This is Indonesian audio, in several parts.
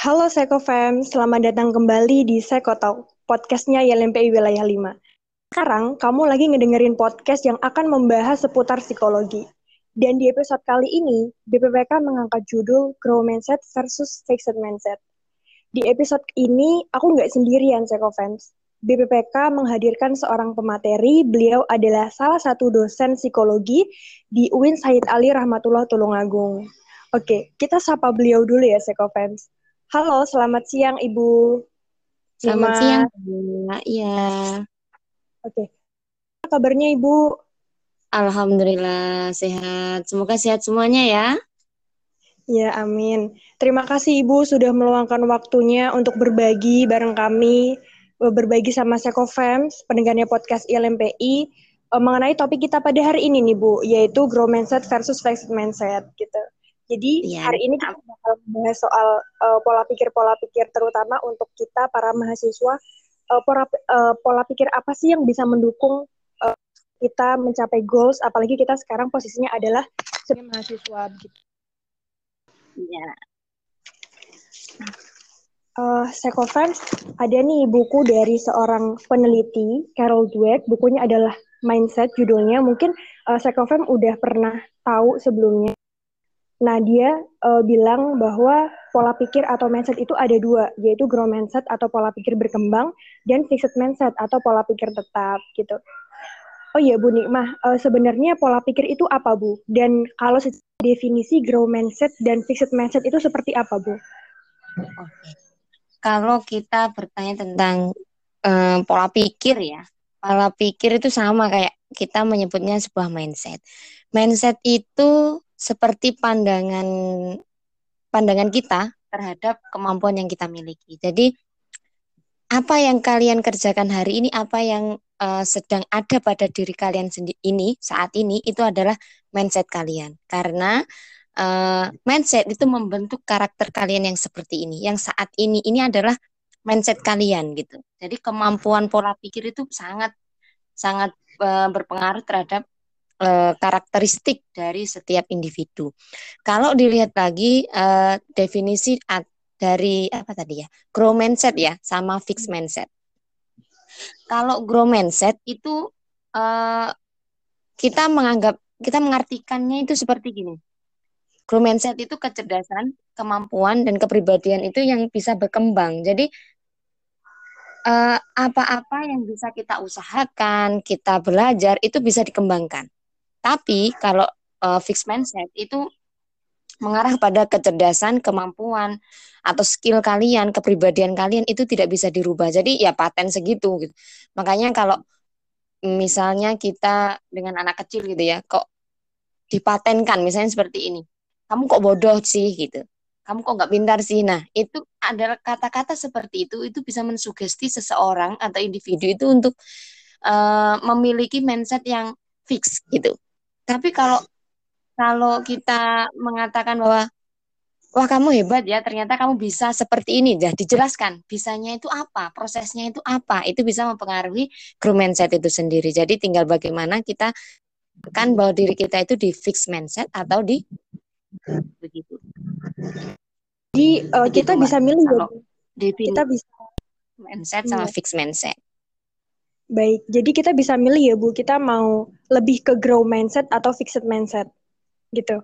Halo Sekofem, selamat datang kembali di Sekotau, podcastnya YLMPI Wilayah 5. Sekarang, kamu lagi ngedengerin podcast yang akan membahas seputar psikologi. Dan di episode kali ini, BPPK mengangkat judul Grow Mindset versus Fixed Mindset. Di episode ini, aku nggak sendirian, Sekofems. BPPK menghadirkan seorang pemateri, beliau adalah salah satu dosen psikologi di UIN Said Ali Rahmatullah Tulungagung. Oke, kita sapa beliau dulu ya, Sekofems. Halo, selamat siang Ibu. Selamat siang, Iya. Oke. Apa kabarnya Ibu? Alhamdulillah sehat. Semoga sehat semuanya ya. Ya, amin. Terima kasih Ibu sudah meluangkan waktunya untuk berbagi bareng kami, eh, berbagi sama Sekofems, pendengarnya podcast ILMPI, eh, mengenai topik kita pada hari ini nih Bu, yaitu grow mindset versus fixed mindset gitu. Jadi ya, hari ini kita bakal membahas soal uh, pola pikir pola pikir terutama untuk kita para mahasiswa uh, pola uh, pola pikir apa sih yang bisa mendukung uh, kita mencapai goals apalagi kita sekarang posisinya adalah sebagai mahasiswa gitu. Ya. Uh, Sekofans, ada nih buku dari seorang peneliti, Carol Dweck. Bukunya adalah Mindset, judulnya. Mungkin uh, udah pernah tahu sebelumnya. Nah, dia uh, bilang bahwa pola pikir atau mindset itu ada dua, yaitu grow mindset atau pola pikir berkembang dan fixed mindset atau pola pikir tetap gitu. Oh iya Bu Nikmah, uh, sebenarnya pola pikir itu apa Bu? Dan kalau definisi grow mindset dan fixed mindset itu seperti apa Bu? Kalau kita bertanya tentang uh, pola pikir ya, pola pikir itu sama kayak kita menyebutnya sebuah mindset. Mindset itu seperti pandangan pandangan kita terhadap kemampuan yang kita miliki. Jadi apa yang kalian kerjakan hari ini, apa yang uh, sedang ada pada diri kalian ini saat ini itu adalah mindset kalian. Karena uh, mindset itu membentuk karakter kalian yang seperti ini. Yang saat ini ini adalah mindset kalian gitu. Jadi kemampuan pola pikir itu sangat sangat uh, berpengaruh terhadap uh, karakteristik dari setiap individu. Kalau dilihat lagi uh, definisi dari apa tadi ya, grow mindset ya, sama fix mindset. Kalau grow mindset itu uh, kita menganggap kita mengartikannya itu seperti gini. Grow mindset itu kecerdasan, kemampuan dan kepribadian itu yang bisa berkembang. Jadi apa-apa uh, yang bisa kita usahakan, kita belajar itu bisa dikembangkan. Tapi kalau uh, fixed mindset itu mengarah pada kecerdasan, kemampuan atau skill kalian, kepribadian kalian itu tidak bisa dirubah. Jadi ya paten segitu gitu. Makanya kalau misalnya kita dengan anak kecil gitu ya, kok dipatenkan misalnya seperti ini. Kamu kok bodoh sih gitu. Kamu kok nggak pintar sih. Nah, itu adalah kata-kata seperti itu itu bisa mensugesti seseorang atau individu itu untuk uh, memiliki mindset yang fix gitu. Tapi kalau kalau kita mengatakan bahwa wah kamu hebat ya, ternyata kamu bisa seperti ini, ya dijelaskan bisanya itu apa, prosesnya itu apa, itu bisa mempengaruhi grow mindset itu sendiri. Jadi tinggal bagaimana kita kan bahwa diri kita itu di fix mindset atau di begitu. Jadi uh, kita bisa milih ya. Kita bisa mindset sama iya. fix mindset. Baik, jadi kita bisa milih ya Bu, kita mau lebih ke grow mindset atau fixed mindset, gitu.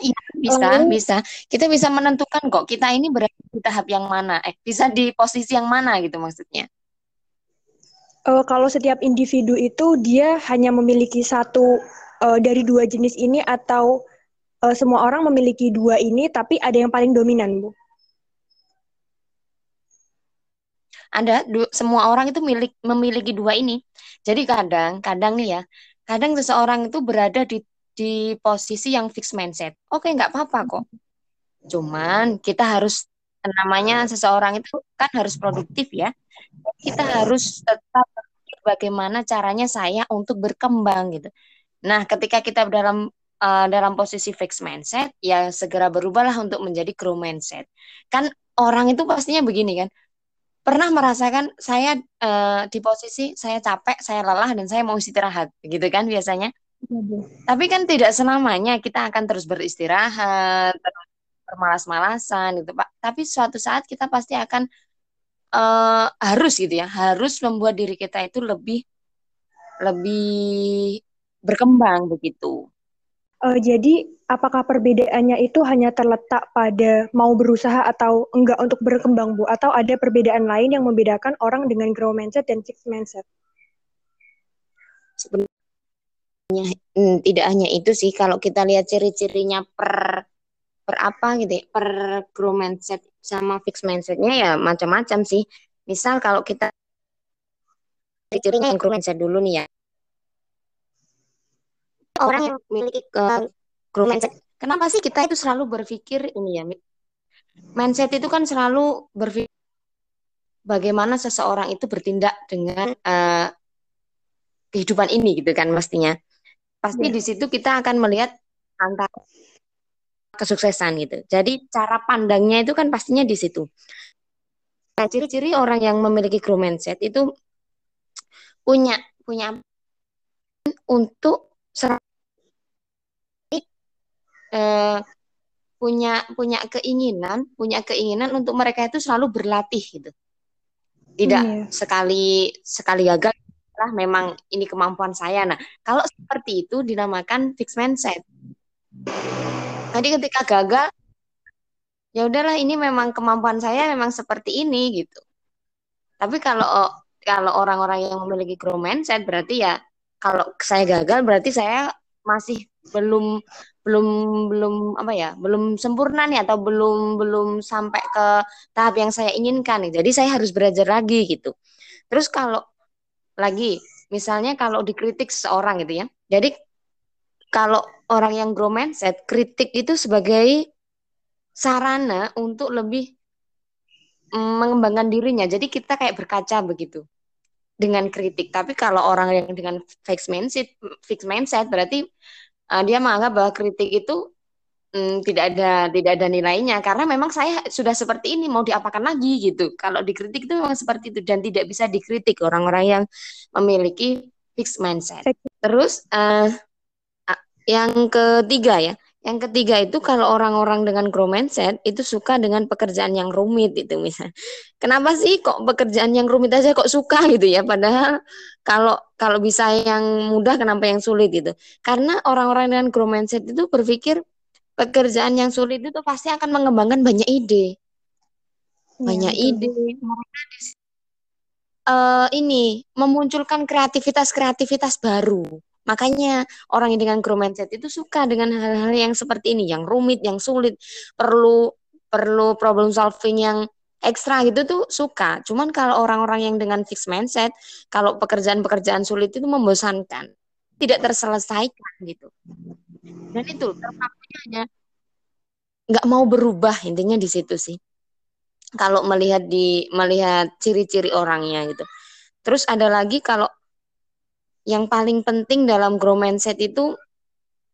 Iya, bisa, um, bisa. Kita bisa menentukan kok kita ini berada di tahap yang mana, eh bisa di posisi yang mana gitu maksudnya. Uh, kalau setiap individu itu dia hanya memiliki satu uh, dari dua jenis ini atau uh, semua orang memiliki dua ini tapi ada yang paling dominan, Bu? Ada semua orang itu milik memiliki dua ini. Jadi kadang kadang nih ya, kadang seseorang itu berada di di posisi yang fix mindset. Oke, nggak apa-apa kok. Cuman kita harus namanya seseorang itu kan harus produktif ya. Kita harus tetap bagaimana caranya saya untuk berkembang gitu. Nah, ketika kita dalam uh, dalam posisi fix mindset, ya segera berubahlah untuk menjadi grow mindset. Kan orang itu pastinya begini kan, pernah merasakan saya uh, di posisi saya capek, saya lelah dan saya mau istirahat, gitu kan biasanya. Ya, Tapi kan tidak selamanya kita akan terus beristirahat, terus bermalas-malasan gitu Pak. Tapi suatu saat kita pasti akan uh, harus gitu ya, harus membuat diri kita itu lebih lebih berkembang begitu. Uh, jadi apakah perbedaannya itu hanya terletak pada mau berusaha atau enggak untuk berkembang Bu atau ada perbedaan lain yang membedakan orang dengan grow mindset dan fixed mindset? Sebenarnya hmm, tidak hanya itu sih kalau kita lihat ciri-cirinya per per apa gitu ya, per grow mindset sama fixed mindsetnya ya macam-macam sih. Misal kalau kita ciri-cirinya yang grow mindset dulu nih ya orang yang memiliki uh, growth mindset. Kenapa sih kita itu selalu berpikir ini ya? Mindset itu kan selalu berpikir bagaimana seseorang itu bertindak dengan uh, kehidupan ini gitu kan mestinya. Pasti ya. di situ kita akan melihat antara kesuksesan gitu. Jadi cara pandangnya itu kan pastinya di situ. Nah, ciri-ciri orang yang memiliki growth mindset itu punya punya untuk eh, punya punya keinginan punya keinginan untuk mereka itu selalu berlatih gitu. Tidak hmm. sekali sekali gagal lah memang ini kemampuan saya. Nah kalau seperti itu dinamakan fixed mindset. Jadi ketika gagal ya udahlah ini memang kemampuan saya memang seperti ini gitu. Tapi kalau kalau orang-orang yang memiliki grow mindset berarti ya kalau saya gagal berarti saya masih belum belum belum apa ya belum sempurna nih atau belum belum sampai ke tahap yang saya inginkan nih. Jadi saya harus belajar lagi gitu. Terus kalau lagi misalnya kalau dikritik seorang gitu ya. Jadi kalau orang yang grow mindset kritik itu sebagai sarana untuk lebih mengembangkan dirinya. Jadi kita kayak berkaca begitu dengan kritik. Tapi kalau orang yang dengan fixed mindset fixed mindset berarti uh, dia menganggap bahwa kritik itu um, tidak ada tidak ada nilainya karena memang saya sudah seperti ini mau diapakan lagi gitu. Kalau dikritik itu memang seperti itu dan tidak bisa dikritik orang-orang yang memiliki fixed mindset. Terus uh, yang ketiga ya, yang ketiga itu kalau orang-orang dengan grow mindset itu suka dengan pekerjaan yang rumit itu misalnya. Kenapa sih kok pekerjaan yang rumit aja kok suka gitu ya? Padahal kalau kalau bisa yang mudah kenapa yang sulit gitu? Karena orang-orang dengan grow mindset itu berpikir pekerjaan yang sulit itu pasti akan mengembangkan banyak ide. Iya, banyak ya, ide. Uh, ini memunculkan kreativitas-kreativitas baru Makanya orang yang dengan grow mindset itu suka dengan hal-hal yang seperti ini, yang rumit, yang sulit, perlu perlu problem solving yang ekstra gitu tuh suka. Cuman kalau orang-orang yang dengan fixed mindset, kalau pekerjaan-pekerjaan sulit itu membosankan, tidak terselesaikan gitu. Dan itu terpakunya hanya nggak mau berubah intinya di situ sih. Kalau melihat di melihat ciri-ciri orangnya gitu. Terus ada lagi kalau yang paling penting dalam grow mindset itu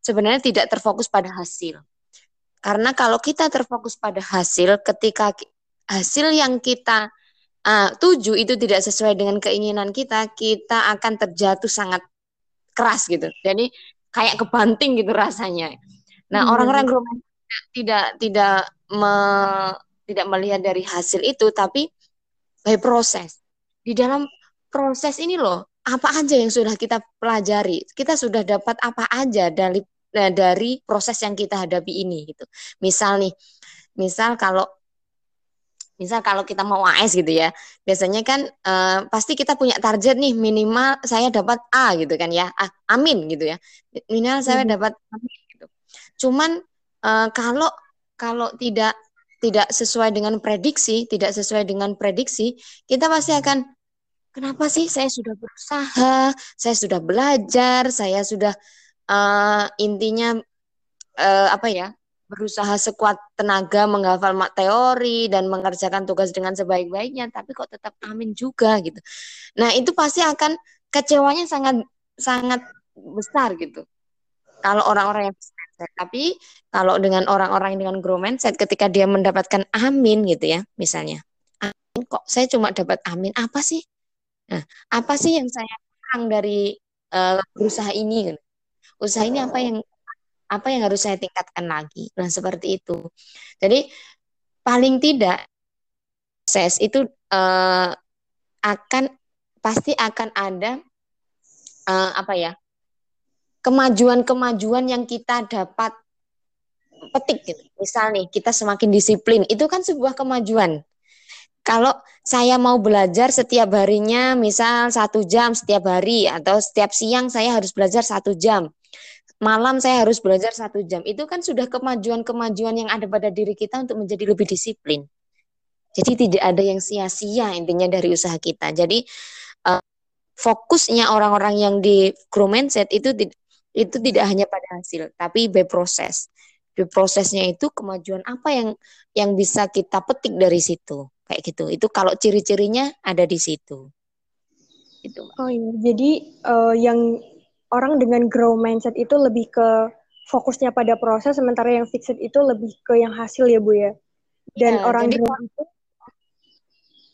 sebenarnya tidak terfokus pada hasil. Karena kalau kita terfokus pada hasil, ketika hasil yang kita uh, tuju itu tidak sesuai dengan keinginan kita, kita akan terjatuh sangat keras gitu. Jadi kayak kebanting gitu rasanya. Nah, hmm. orang-orang grow mindset tidak tidak me, tidak melihat dari hasil itu, tapi by proses. Di dalam proses ini loh, apa aja yang sudah kita pelajari, kita sudah dapat apa aja dari eh, dari proses yang kita hadapi ini gitu. Misal nih, misal kalau misal kalau kita mau AS gitu ya, biasanya kan uh, pasti kita punya target nih minimal saya dapat A gitu kan ya, ah, amin gitu ya, minimal saya hmm. dapat amin gitu. Cuman uh, kalau kalau tidak tidak sesuai dengan prediksi, tidak sesuai dengan prediksi, kita pasti akan Kenapa sih saya sudah berusaha, saya sudah belajar, saya sudah uh, intinya uh, apa ya berusaha sekuat tenaga menghafal mak teori dan mengerjakan tugas dengan sebaik-baiknya, tapi kok tetap amin juga gitu. Nah itu pasti akan kecewanya sangat sangat besar gitu. Kalau orang-orang yang mindset, tapi kalau dengan orang-orang dengan grow mindset, ketika dia mendapatkan amin gitu ya, misalnya, amin kok saya cuma dapat amin apa sih? Nah, apa sih yang saya kurang dari uh, berusaha ini? Usaha ini apa yang apa yang harus saya tingkatkan lagi nah seperti itu jadi paling tidak proses itu uh, akan pasti akan ada uh, apa ya kemajuan-kemajuan yang kita dapat petik gitu. Misal nih kita semakin disiplin, itu kan sebuah kemajuan. Kalau saya mau belajar setiap harinya, misal satu jam setiap hari atau setiap siang saya harus belajar satu jam, malam saya harus belajar satu jam, itu kan sudah kemajuan-kemajuan yang ada pada diri kita untuk menjadi lebih disiplin. Jadi tidak ada yang sia-sia intinya dari usaha kita. Jadi uh, fokusnya orang-orang yang di grow mindset itu itu tidak hanya pada hasil, tapi by proses. Prosesnya itu kemajuan apa yang yang bisa kita petik dari situ, kayak gitu. Itu kalau ciri-cirinya ada di situ. Itu. Oh iya, jadi uh, yang orang dengan grow mindset itu lebih ke fokusnya pada proses, sementara yang fixed itu lebih ke yang hasil ya bu ya. Dan ya, orang jadi, grow itu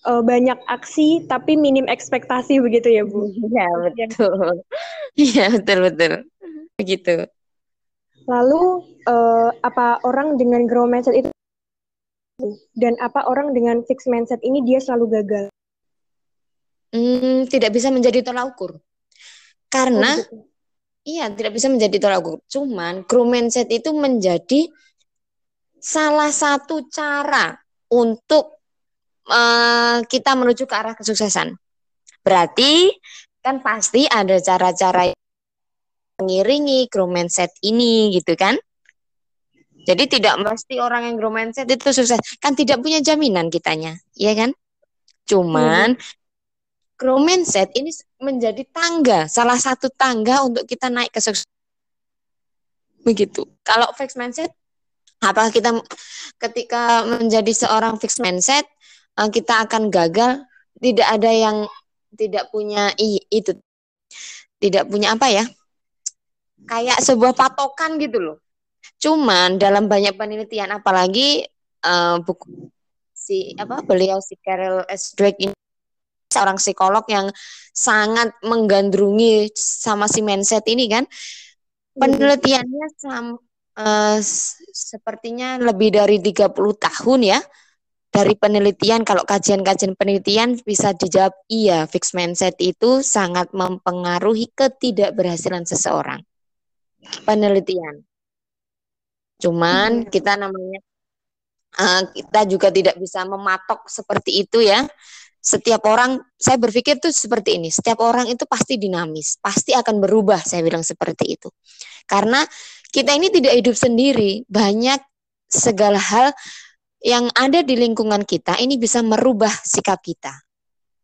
uh, banyak aksi tapi minim ekspektasi begitu ya Bu? Iya betul. Iya betul betul. Begitu. Lalu uh, apa orang dengan grow mindset itu dan apa orang dengan fixed mindset ini dia selalu gagal? Hmm, tidak bisa menjadi tolak ukur. Karena oh, iya tidak bisa menjadi tolak ukur. Cuman grow mindset itu menjadi salah satu cara untuk uh, kita menuju ke arah kesuksesan. Berarti kan pasti ada cara-cara mengiringi grow mindset ini gitu kan. Jadi tidak mesti orang yang grow mindset itu sukses. Kan tidak punya jaminan kitanya, ya kan? Cuman hmm. grow mindset ini menjadi tangga, salah satu tangga untuk kita naik ke sukses. Begitu. Kalau fixed mindset, apakah kita ketika menjadi seorang fixed mindset, uh, kita akan gagal tidak ada yang tidak punya i, itu tidak punya apa ya kayak sebuah patokan gitu loh cuman dalam banyak penelitian apalagi uh, buku si apa beliau si Carol S. Drake ini seorang psikolog yang sangat menggandrungi sama si mindset ini kan. Iya. penelitiannya sam, uh, sepertinya lebih dari 30 tahun ya dari penelitian. Kalau kajian-kajian penelitian bisa dijawab iya fixed mindset itu sangat mempengaruhi ketidakberhasilan seseorang. Penelitian cuman hmm. kita namanya uh, kita juga tidak bisa mematok seperti itu ya setiap orang saya berpikir tuh seperti ini setiap orang itu pasti dinamis pasti akan berubah saya bilang seperti itu karena kita ini tidak hidup sendiri banyak segala hal yang ada di lingkungan kita ini bisa merubah sikap kita.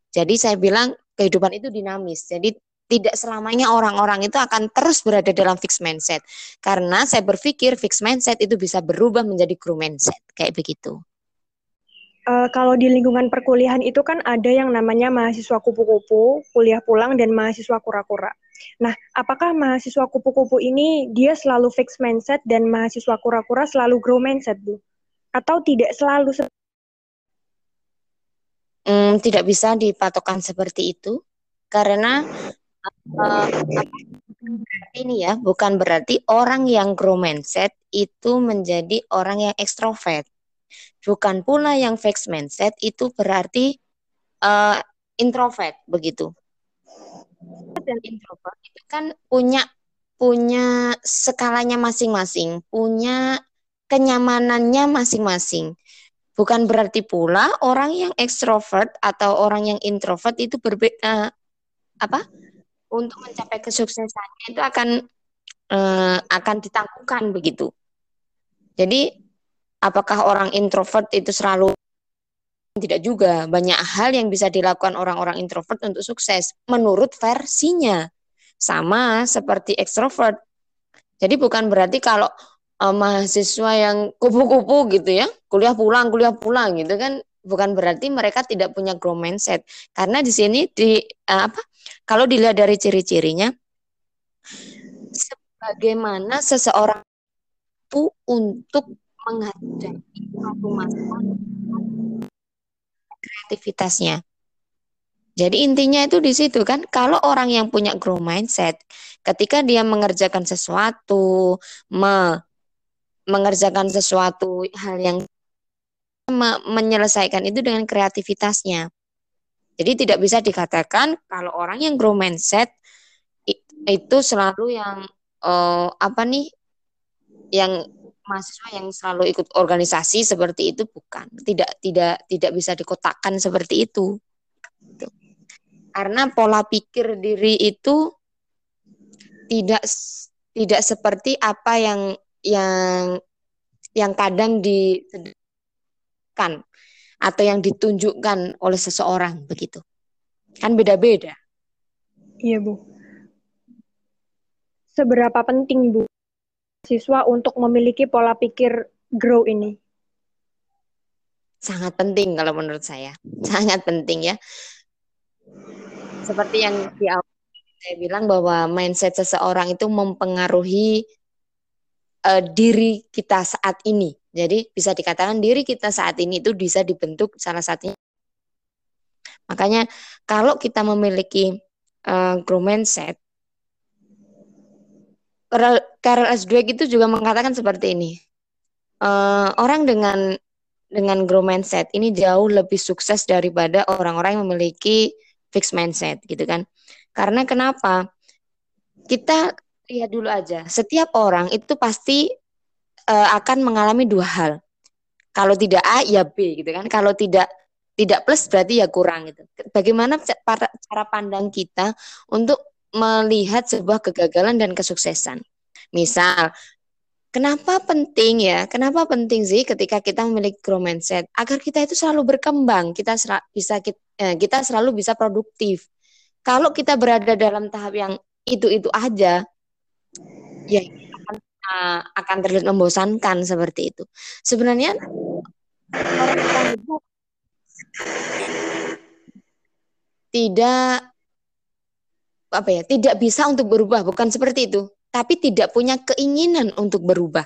Jadi saya bilang kehidupan itu dinamis. Jadi tidak selamanya orang-orang itu akan terus berada dalam fixed mindset. Karena saya berpikir fixed mindset itu bisa berubah menjadi grow mindset. Kayak begitu. Uh, kalau di lingkungan perkuliahan itu kan ada yang namanya mahasiswa kupu-kupu, kuliah pulang, dan mahasiswa kura-kura. Nah, apakah mahasiswa kupu-kupu ini dia selalu fixed mindset dan mahasiswa kura-kura selalu grow mindset, Bu? atau tidak selalu hmm, tidak bisa dipatokan seperti itu karena uh, ini ya bukan berarti orang yang grow mindset itu menjadi orang yang ekstrovert bukan pula yang fixed mindset itu berarti uh, introvert begitu dan introvert itu kan punya punya skalanya masing-masing punya kenyamanannya masing-masing. Bukan berarti pula orang yang ekstrovert atau orang yang introvert itu berbeda uh, apa? Untuk mencapai kesuksesannya itu akan uh, akan ditangguhkan begitu. Jadi apakah orang introvert itu selalu tidak juga banyak hal yang bisa dilakukan orang-orang introvert untuk sukses menurut versinya sama seperti ekstrovert. Jadi bukan berarti kalau uh, mahasiswa yang kupu-kupu gitu ya, kuliah pulang, kuliah pulang gitu kan bukan berarti mereka tidak punya grow mindset. Karena di sini di uh, apa? Kalau dilihat dari ciri-cirinya sebagaimana seseorang itu untuk menghadapi suatu masalah kreativitasnya. Jadi intinya itu di situ kan, kalau orang yang punya grow mindset, ketika dia mengerjakan sesuatu, me mengerjakan sesuatu hal yang me menyelesaikan itu dengan kreativitasnya. Jadi tidak bisa dikatakan kalau orang yang grow mindset itu selalu yang uh, apa nih yang mahasiswa yang selalu ikut organisasi seperti itu bukan. Tidak tidak tidak bisa dikotakkan seperti itu. Gitu. karena pola pikir diri itu tidak tidak seperti apa yang yang yang kadang dikan atau yang ditunjukkan oleh seseorang begitu kan beda-beda iya bu seberapa penting bu siswa untuk memiliki pola pikir grow ini? Sangat penting kalau menurut saya. Sangat penting ya. Seperti yang di awal saya bilang bahwa mindset seseorang itu mempengaruhi uh, diri kita saat ini. Jadi bisa dikatakan diri kita saat ini itu bisa dibentuk salah satunya. Makanya kalau kita memiliki uh, grow mindset, Karel S. Dweck itu juga mengatakan seperti ini. Uh, orang dengan dengan grow mindset ini jauh lebih sukses daripada orang-orang yang memiliki fixed mindset gitu kan. Karena kenapa? Kita lihat dulu aja. Setiap orang itu pasti uh, akan mengalami dua hal. Kalau tidak A ya B gitu kan. Kalau tidak tidak plus berarti ya kurang gitu. Bagaimana cara pandang kita untuk melihat sebuah kegagalan dan kesuksesan. Misal, kenapa penting ya? Kenapa penting sih ketika kita memiliki grow mindset? Agar kita itu selalu berkembang, kita sel bisa kita, eh, kita selalu bisa produktif. Kalau kita berada dalam tahap yang itu-itu aja, ya uh, akan terlihat membosankan seperti itu. Sebenarnya orang-orang itu tidak apa ya tidak bisa untuk berubah bukan seperti itu. Tapi tidak punya keinginan untuk berubah.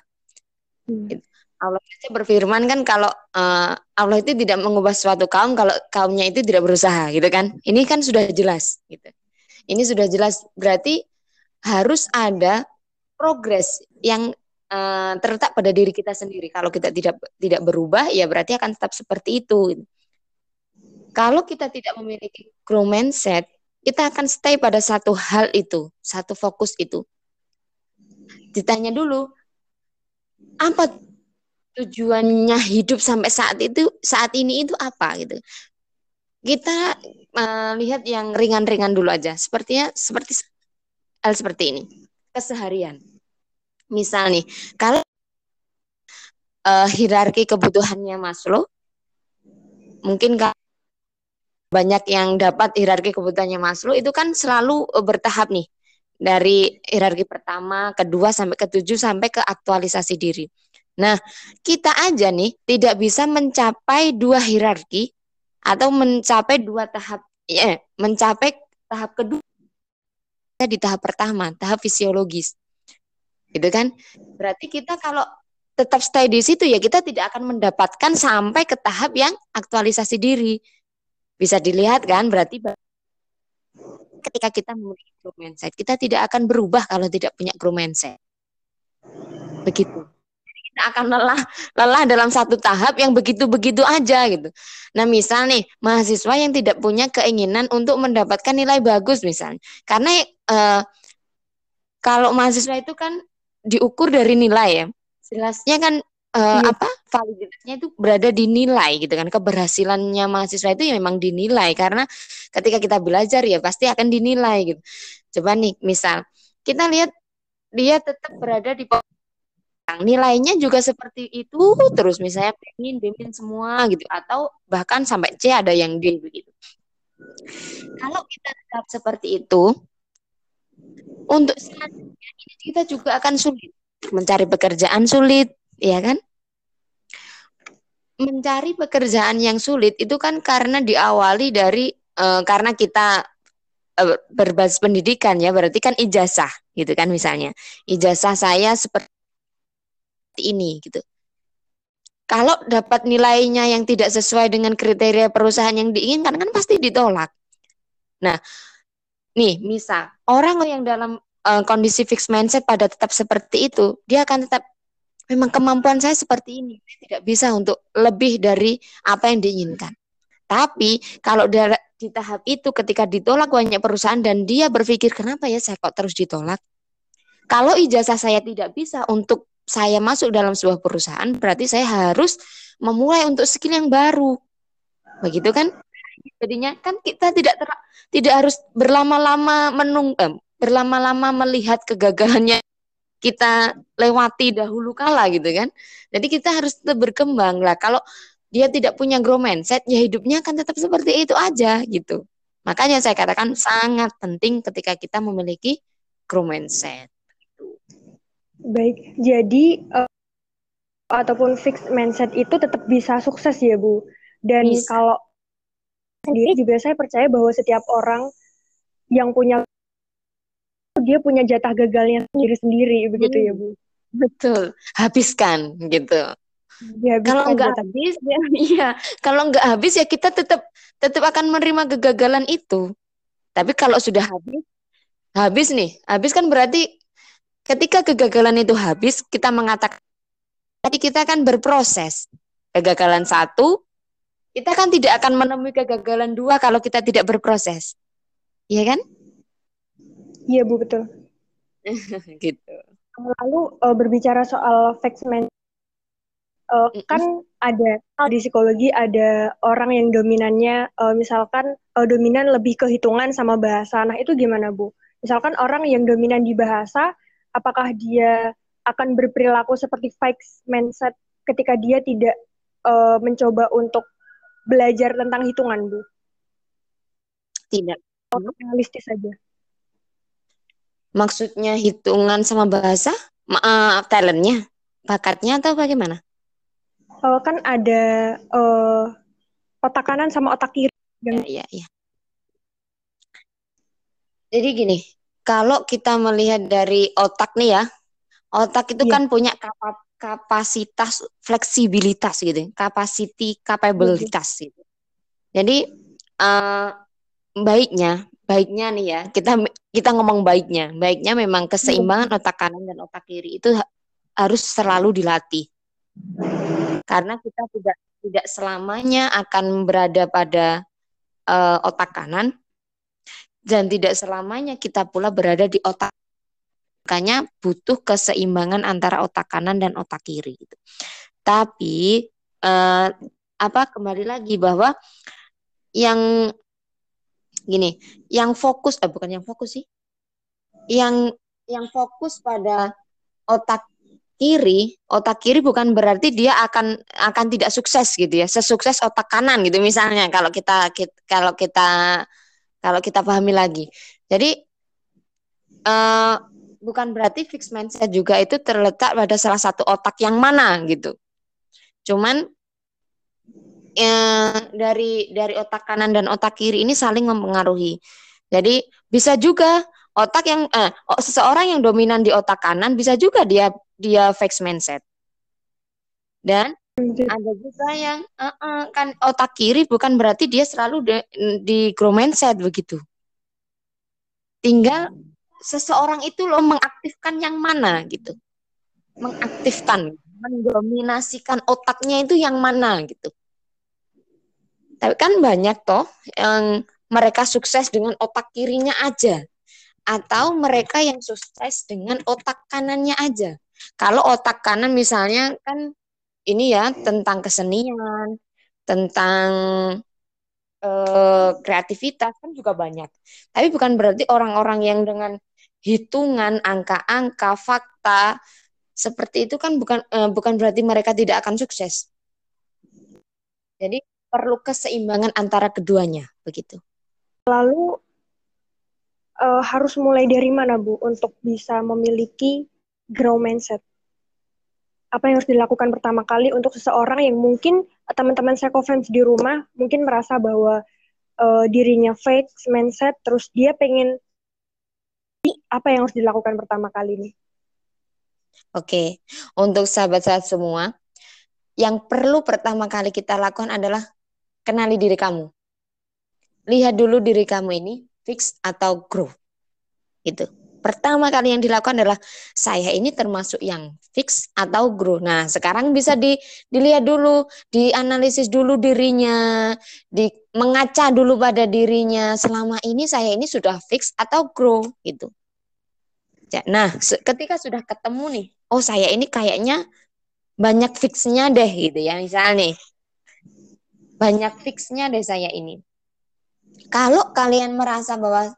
Hmm. Allah itu berfirman kan kalau uh, Allah itu tidak mengubah suatu kaum kalau kaumnya itu tidak berusaha gitu kan? Ini kan sudah jelas gitu. Ini sudah jelas. Berarti harus ada progres yang uh, terletak pada diri kita sendiri kalau kita tidak tidak berubah ya berarti akan tetap seperti itu kalau kita tidak memiliki grow mindset kita akan stay pada satu hal itu, satu fokus itu. Ditanya dulu, apa tujuannya hidup sampai saat itu, saat ini itu apa gitu. Kita uh, yang ringan-ringan dulu aja, sepertinya seperti hal seperti ini, keseharian. Misal nih, kalau uh, hierarki kebutuhannya Maslow, mungkin kalau banyak yang dapat hierarki kebutuhannya Maslow itu kan selalu eh, bertahap nih dari hierarki pertama, kedua sampai ketujuh sampai ke aktualisasi diri. Nah, kita aja nih tidak bisa mencapai dua hierarki atau mencapai dua tahap ya, mencapai tahap kedua di tahap pertama, tahap fisiologis. Gitu kan? Berarti kita kalau tetap stay di situ ya kita tidak akan mendapatkan sampai ke tahap yang aktualisasi diri. Bisa dilihat kan berarti ketika kita memiliki grow mindset, kita tidak akan berubah kalau tidak punya grow mindset. Begitu. kita akan lelah lelah dalam satu tahap yang begitu-begitu aja gitu. Nah, misal nih, mahasiswa yang tidak punya keinginan untuk mendapatkan nilai bagus misalnya. Karena eh, kalau mahasiswa itu kan diukur dari nilai ya. Jelasnya kan uh, iya. apa validitasnya itu berada di nilai gitu kan. Keberhasilannya mahasiswa itu ya memang dinilai. Karena ketika kita belajar ya pasti akan dinilai gitu. Coba nih misal kita lihat dia tetap berada di nilainya juga seperti itu terus. Misalnya pengen bimbing semua gitu. Atau bahkan sampai C ada yang D begitu. Kalau kita tetap seperti itu untuk selanjutnya kita juga akan sulit mencari pekerjaan sulit ya kan? Mencari pekerjaan yang sulit itu kan karena diawali dari uh, karena kita uh, berbasis pendidikan ya, berarti kan ijazah gitu kan misalnya. Ijazah saya seperti ini gitu. Kalau dapat nilainya yang tidak sesuai dengan kriteria perusahaan yang diinginkan kan pasti ditolak. Nah, nih misal orang yang dalam uh, kondisi fixed mindset pada tetap seperti itu, dia akan tetap memang kemampuan saya seperti ini, tidak bisa untuk lebih dari apa yang diinginkan. Tapi kalau di tahap itu ketika ditolak banyak perusahaan dan dia berpikir kenapa ya saya kok terus ditolak? Kalau ijazah saya tidak bisa untuk saya masuk dalam sebuah perusahaan, berarti saya harus memulai untuk skill yang baru. Begitu kan? Jadinya kan kita tidak ter, tidak harus berlama-lama menung eh, berlama-lama melihat kegagalannya kita lewati dahulu kala gitu kan. Jadi kita harus tetap berkembang lah. Kalau dia tidak punya grow mindset, ya hidupnya akan tetap seperti itu aja gitu. Makanya saya katakan sangat penting ketika kita memiliki grow mindset. Baik, jadi uh, ataupun fixed mindset itu tetap bisa sukses ya Bu. Dan bisa. kalau sendiri juga saya percaya bahwa setiap orang yang punya dia punya jatah gagalnya sendiri-sendiri begitu hmm. ya Bu. Betul, habiskan gitu. Ya, kalau nggak habis ya iya, kalau nggak habis ya kita tetap tetap akan menerima kegagalan itu. Tapi kalau sudah habis habis nih, habis kan berarti Ketika kegagalan itu habis, kita mengatakan tadi kita akan berproses. Kegagalan satu, kita kan tidak akan menemui kegagalan dua kalau kita tidak berproses. Iya kan? Iya, Bu, betul. gitu. Lalu uh, berbicara soal fixement uh, mm -hmm. kan ada di psikologi ada orang yang dominannya uh, misalkan uh, dominan lebih ke hitungan sama bahasa. Nah, itu gimana, Bu? Misalkan orang yang dominan di bahasa apakah dia akan berperilaku seperti fixed mindset ketika dia tidak uh, mencoba untuk belajar tentang hitungan, Bu? Tidak. realistis saja. Maksudnya hitungan sama bahasa? uh, talentnya? Bakatnya atau bagaimana? Uh, kan ada uh, otak kanan sama otak kiri. Iya, iya, iya. Jadi gini, kalau kita melihat dari otak nih ya, otak itu yeah. kan punya kapasitas fleksibilitas gitu, capacity capabilitas gitu. Jadi uh, baiknya, baiknya nih ya, kita kita ngomong baiknya, baiknya memang keseimbangan iya. otak kanan dan otak kiri itu harus selalu dilatih. Karena kita tidak tidak selamanya akan berada pada uh, otak kanan dan tidak selamanya kita pula berada di otak makanya butuh keseimbangan antara otak kanan dan otak kiri gitu. Tapi eh, apa kembali lagi bahwa yang gini, yang fokus eh bukan yang fokus sih. Yang yang fokus pada otak kiri, otak kiri bukan berarti dia akan akan tidak sukses gitu ya. Sesukses otak kanan gitu misalnya kalau kita, kita kalau kita kalau kita pahami lagi. Jadi uh, bukan berarti fixed mindset juga itu terletak pada salah satu otak yang mana gitu. Cuman uh, dari dari otak kanan dan otak kiri ini saling mempengaruhi. Jadi bisa juga otak yang eh, seseorang yang dominan di otak kanan bisa juga dia dia fixed mindset. Dan ada juga yang uh, uh, kan otak kiri bukan berarti dia selalu de, di grow mindset begitu. Tinggal seseorang itu loh mengaktifkan yang mana gitu. Mengaktifkan, mendominasikan otaknya itu yang mana gitu. Tapi kan banyak toh yang mereka sukses dengan otak kirinya aja atau mereka yang sukses dengan otak kanannya aja. Kalau otak kanan misalnya kan ini ya tentang kesenian, tentang uh, kreativitas kan juga banyak. Tapi bukan berarti orang-orang yang dengan hitungan, angka-angka, fakta seperti itu kan bukan uh, bukan berarti mereka tidak akan sukses. Jadi perlu keseimbangan antara keduanya, begitu. Lalu uh, harus mulai dari mana Bu untuk bisa memiliki grow mindset? Apa yang harus dilakukan pertama kali untuk seseorang yang mungkin teman-teman psychofans di rumah mungkin merasa bahwa uh, dirinya fake mindset terus dia pengen apa yang harus dilakukan pertama kali nih? Oke, untuk sahabat-sahabat semua, yang perlu pertama kali kita lakukan adalah kenali diri kamu. Lihat dulu diri kamu ini fix atau grow. Itu. Pertama kali yang dilakukan adalah saya ini termasuk yang fix atau grow. Nah, sekarang bisa di, dilihat dulu, dianalisis dulu dirinya, di mengaca dulu pada dirinya. Selama ini saya ini sudah fix atau grow gitu. Nah, ketika sudah ketemu nih, oh saya ini kayaknya banyak fixnya deh gitu ya, misalnya nih. Banyak fixnya deh saya ini. Kalau kalian merasa bahwa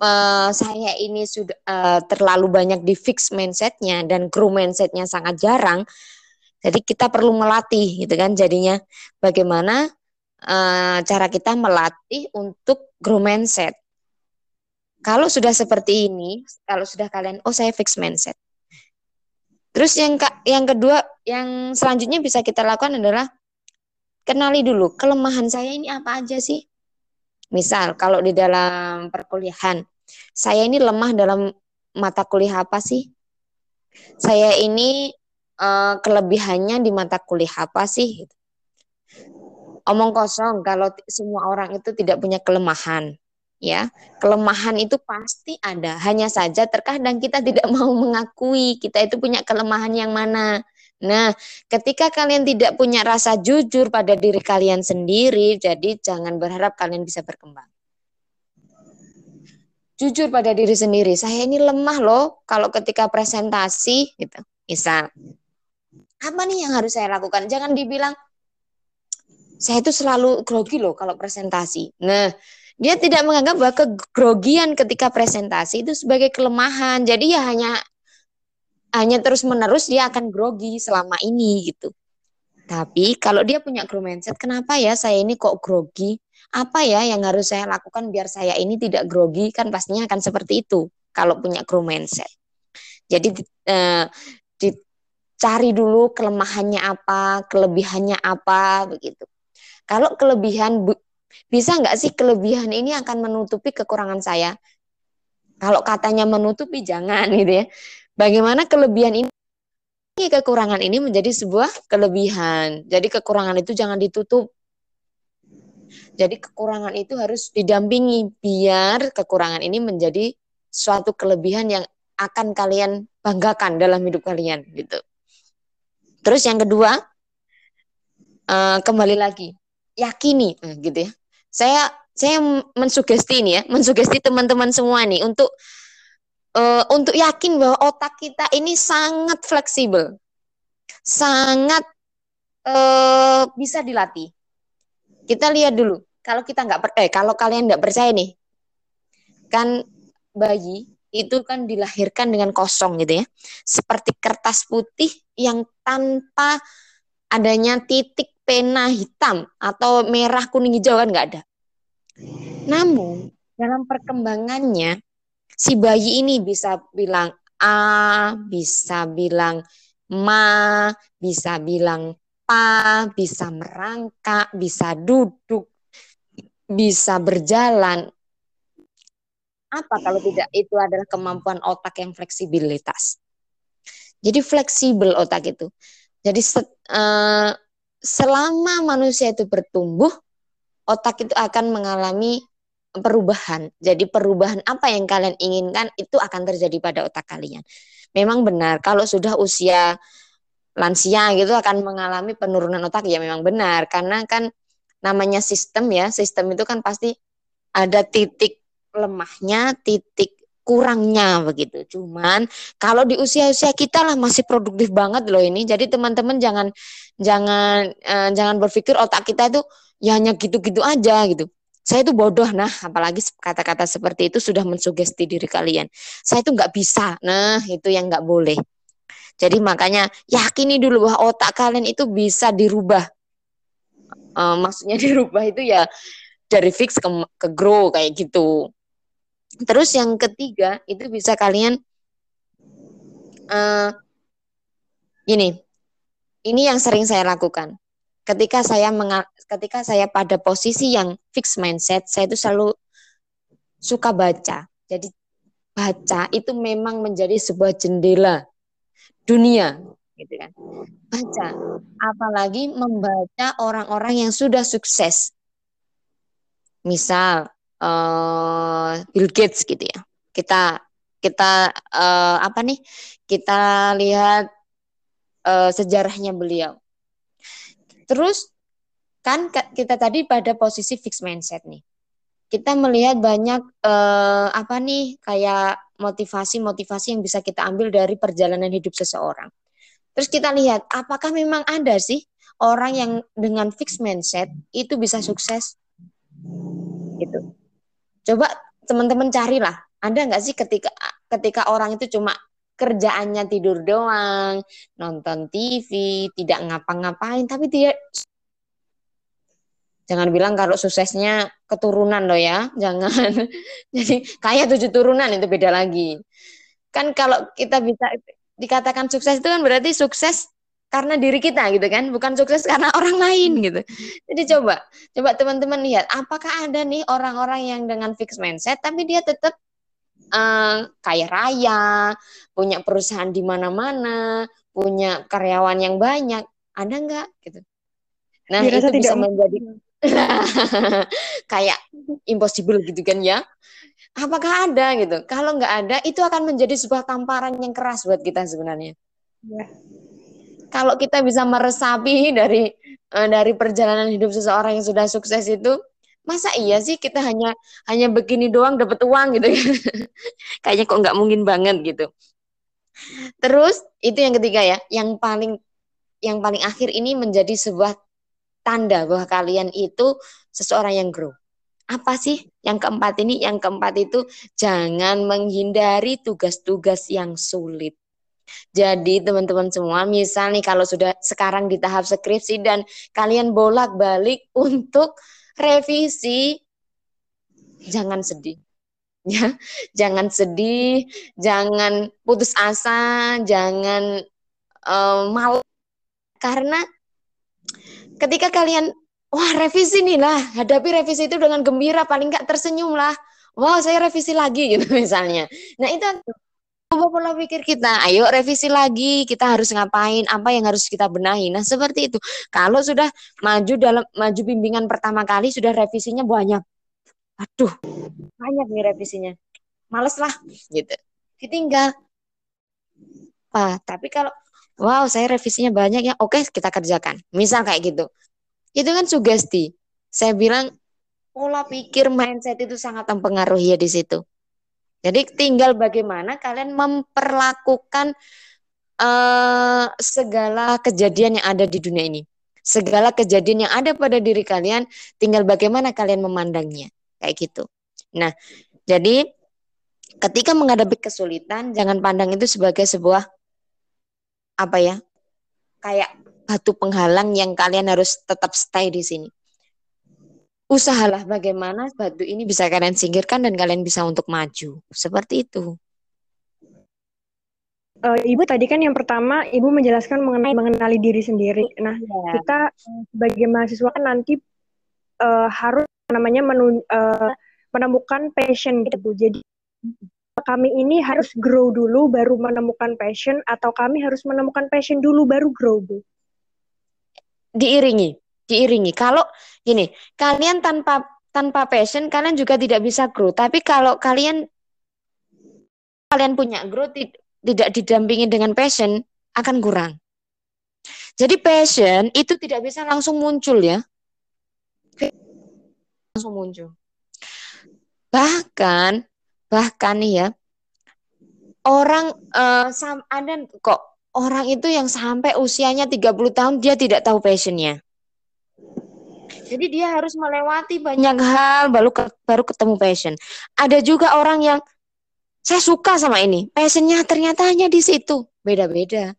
uh, saya ini sudah uh, terlalu banyak di fix mindsetnya dan grow mindsetnya sangat jarang. Jadi kita perlu melatih gitu kan. Jadinya bagaimana uh, cara kita melatih untuk grow mindset. Kalau sudah seperti ini, kalau sudah kalian, oh saya fix mindset. Terus yang yang kedua, yang selanjutnya bisa kita lakukan adalah kenali dulu kelemahan saya ini apa aja sih. Misal kalau di dalam perkuliahan, saya ini lemah dalam mata kuliah apa sih? Saya ini uh, kelebihannya di mata kuliah apa sih? Omong kosong kalau semua orang itu tidak punya kelemahan, ya. Kelemahan itu pasti ada, hanya saja terkadang kita tidak mau mengakui kita itu punya kelemahan yang mana. Nah, ketika kalian tidak punya rasa jujur pada diri kalian sendiri, jadi jangan berharap kalian bisa berkembang. Jujur pada diri sendiri, saya ini lemah loh kalau ketika presentasi gitu. Misal, apa nih yang harus saya lakukan? Jangan dibilang saya itu selalu grogi loh kalau presentasi. Nah, dia tidak menganggap bahwa kegrogian ketika presentasi itu sebagai kelemahan. Jadi ya hanya hanya terus menerus dia akan grogi selama ini gitu. Tapi kalau dia punya grow mindset, kenapa ya saya ini kok grogi? Apa ya yang harus saya lakukan biar saya ini tidak grogi? Kan pastinya akan seperti itu kalau punya grow mindset. Jadi eh, dicari dulu kelemahannya apa, kelebihannya apa begitu. Kalau kelebihan bisa nggak sih kelebihan ini akan menutupi kekurangan saya? Kalau katanya menutupi jangan gitu ya. Bagaimana kelebihan ini kekurangan ini menjadi sebuah kelebihan. Jadi kekurangan itu jangan ditutup. Jadi kekurangan itu harus didampingi biar kekurangan ini menjadi suatu kelebihan yang akan kalian banggakan dalam hidup kalian gitu. Terus yang kedua, uh, kembali lagi yakini uh, gitu ya. Saya saya mensugesti nih ya, mensugesti teman-teman semua nih untuk uh, untuk yakin bahwa otak kita ini sangat fleksibel, sangat uh, bisa dilatih. Kita lihat dulu, kalau kita nggak percaya, eh, kalau kalian nggak percaya nih, kan bayi itu kan dilahirkan dengan kosong gitu ya, seperti kertas putih yang tanpa adanya titik pena hitam atau merah kuning hijau kan nggak ada. Namun dalam perkembangannya si bayi ini bisa bilang A, bisa bilang ma, bisa bilang pa, bisa merangkak, bisa duduk, bisa berjalan. Apa kalau tidak itu adalah kemampuan otak yang fleksibilitas. Jadi fleksibel otak itu. Jadi uh, selama manusia itu bertumbuh, otak itu akan mengalami perubahan. Jadi perubahan apa yang kalian inginkan itu akan terjadi pada otak kalian. Memang benar kalau sudah usia lansia gitu akan mengalami penurunan otak ya memang benar karena kan namanya sistem ya, sistem itu kan pasti ada titik lemahnya, titik kurangnya begitu. Cuman kalau di usia-usia kita lah masih produktif banget loh ini. Jadi teman-teman jangan jangan eh, jangan berpikir otak kita itu ya hanya gitu-gitu aja gitu saya itu bodoh nah apalagi kata-kata seperti itu sudah mensugesti diri kalian. Saya itu nggak bisa nah itu yang nggak boleh. Jadi makanya yakini dulu bahwa otak kalian itu bisa dirubah. Uh, maksudnya dirubah itu ya dari fix ke, ke grow kayak gitu. Terus yang ketiga itu bisa kalian uh, ini ini yang sering saya lakukan ketika saya ketika saya pada posisi yang fix mindset, saya itu selalu suka baca. Jadi baca itu memang menjadi sebuah jendela dunia, gitu kan. Baca, apalagi membaca orang-orang yang sudah sukses. Misal, uh, Bill Gates gitu ya. Kita kita uh, apa nih? Kita lihat uh, sejarahnya beliau. Terus kan kita tadi pada posisi fixed mindset nih. Kita melihat banyak uh, apa nih kayak motivasi-motivasi yang bisa kita ambil dari perjalanan hidup seseorang. Terus kita lihat apakah memang ada sih orang yang dengan fixed mindset itu bisa sukses? Gitu. Coba teman-teman carilah, ada nggak sih ketika ketika orang itu cuma kerjaannya tidur doang, nonton TV, tidak ngapa-ngapain, tapi dia jangan bilang kalau suksesnya keturunan loh ya, jangan. Jadi kaya tujuh turunan itu beda lagi. Kan kalau kita bisa dikatakan sukses itu kan berarti sukses karena diri kita gitu kan, bukan sukses karena orang lain gitu. Jadi coba, coba teman-teman lihat, apakah ada nih orang-orang yang dengan fixed mindset tapi dia tetap uh, kaya raya, punya perusahaan di mana-mana, punya karyawan yang banyak, ada nggak gitu? Nah Dirasa itu bisa menjadi kayak impossible gitu kan ya. Apakah ada gitu? Kalau nggak ada, itu akan menjadi sebuah tamparan yang keras buat kita sebenarnya. Ya. Kalau kita bisa meresapi dari uh, dari perjalanan hidup seseorang yang sudah sukses itu, masa iya sih kita hanya hanya begini doang dapat uang gitu kan? Kayaknya kok nggak mungkin banget gitu. Terus itu yang ketiga ya yang paling yang paling akhir ini menjadi sebuah tanda bahwa kalian itu seseorang yang grow. Apa sih yang keempat ini? Yang keempat itu jangan menghindari tugas-tugas yang sulit. Jadi teman-teman semua, misal nih kalau sudah sekarang di tahap skripsi dan kalian bolak-balik untuk revisi. Jangan sedih. Ya jangan sedih jangan putus asa jangan um, malu karena ketika kalian wah revisi nih lah hadapi revisi itu dengan gembira paling nggak tersenyum lah wow saya revisi lagi gitu misalnya. Nah itu ubah pola pikir kita. Ayo revisi lagi, kita harus ngapain, apa yang harus kita benahi. Nah, seperti itu. Kalau sudah maju dalam maju bimbingan pertama kali sudah revisinya banyak. Aduh, banyak nih revisinya. Males lah gitu. Ditinggal. Pak, tapi kalau wow, saya revisinya banyak ya. Oke, kita kerjakan. Misal kayak gitu. Itu kan sugesti. Saya bilang pola pikir mindset itu sangat mempengaruhi ya di situ. Jadi tinggal bagaimana kalian memperlakukan uh, segala kejadian yang ada di dunia ini. Segala kejadian yang ada pada diri kalian, tinggal bagaimana kalian memandangnya. Kayak gitu. Nah, jadi ketika menghadapi kesulitan, jangan pandang itu sebagai sebuah apa ya? Kayak batu penghalang yang kalian harus tetap stay di sini usahalah bagaimana batu ini bisa kalian singkirkan dan kalian bisa untuk maju. Seperti itu. Uh, Ibu tadi kan yang pertama Ibu menjelaskan mengenai mengenali diri sendiri. Nah, ya. kita sebagai mahasiswa kan nanti uh, harus namanya menu, uh, menemukan passion gitu. Jadi kami ini harus grow dulu baru menemukan passion atau kami harus menemukan passion dulu baru grow, Bu? Diiringi diiringi. Kalau gini, kalian tanpa tanpa passion kalian juga tidak bisa grow. Tapi kalau kalian kalian punya grow tidak didampingi dengan passion akan kurang. Jadi passion itu tidak bisa langsung muncul ya. Langsung muncul. Bahkan bahkan ya orang uh, ada kok orang itu yang sampai usianya 30 tahun dia tidak tahu passionnya. Jadi dia harus melewati banyak hal baru ke, baru ketemu passion. Ada juga orang yang saya suka sama ini, passionnya ternyata hanya di situ, beda-beda.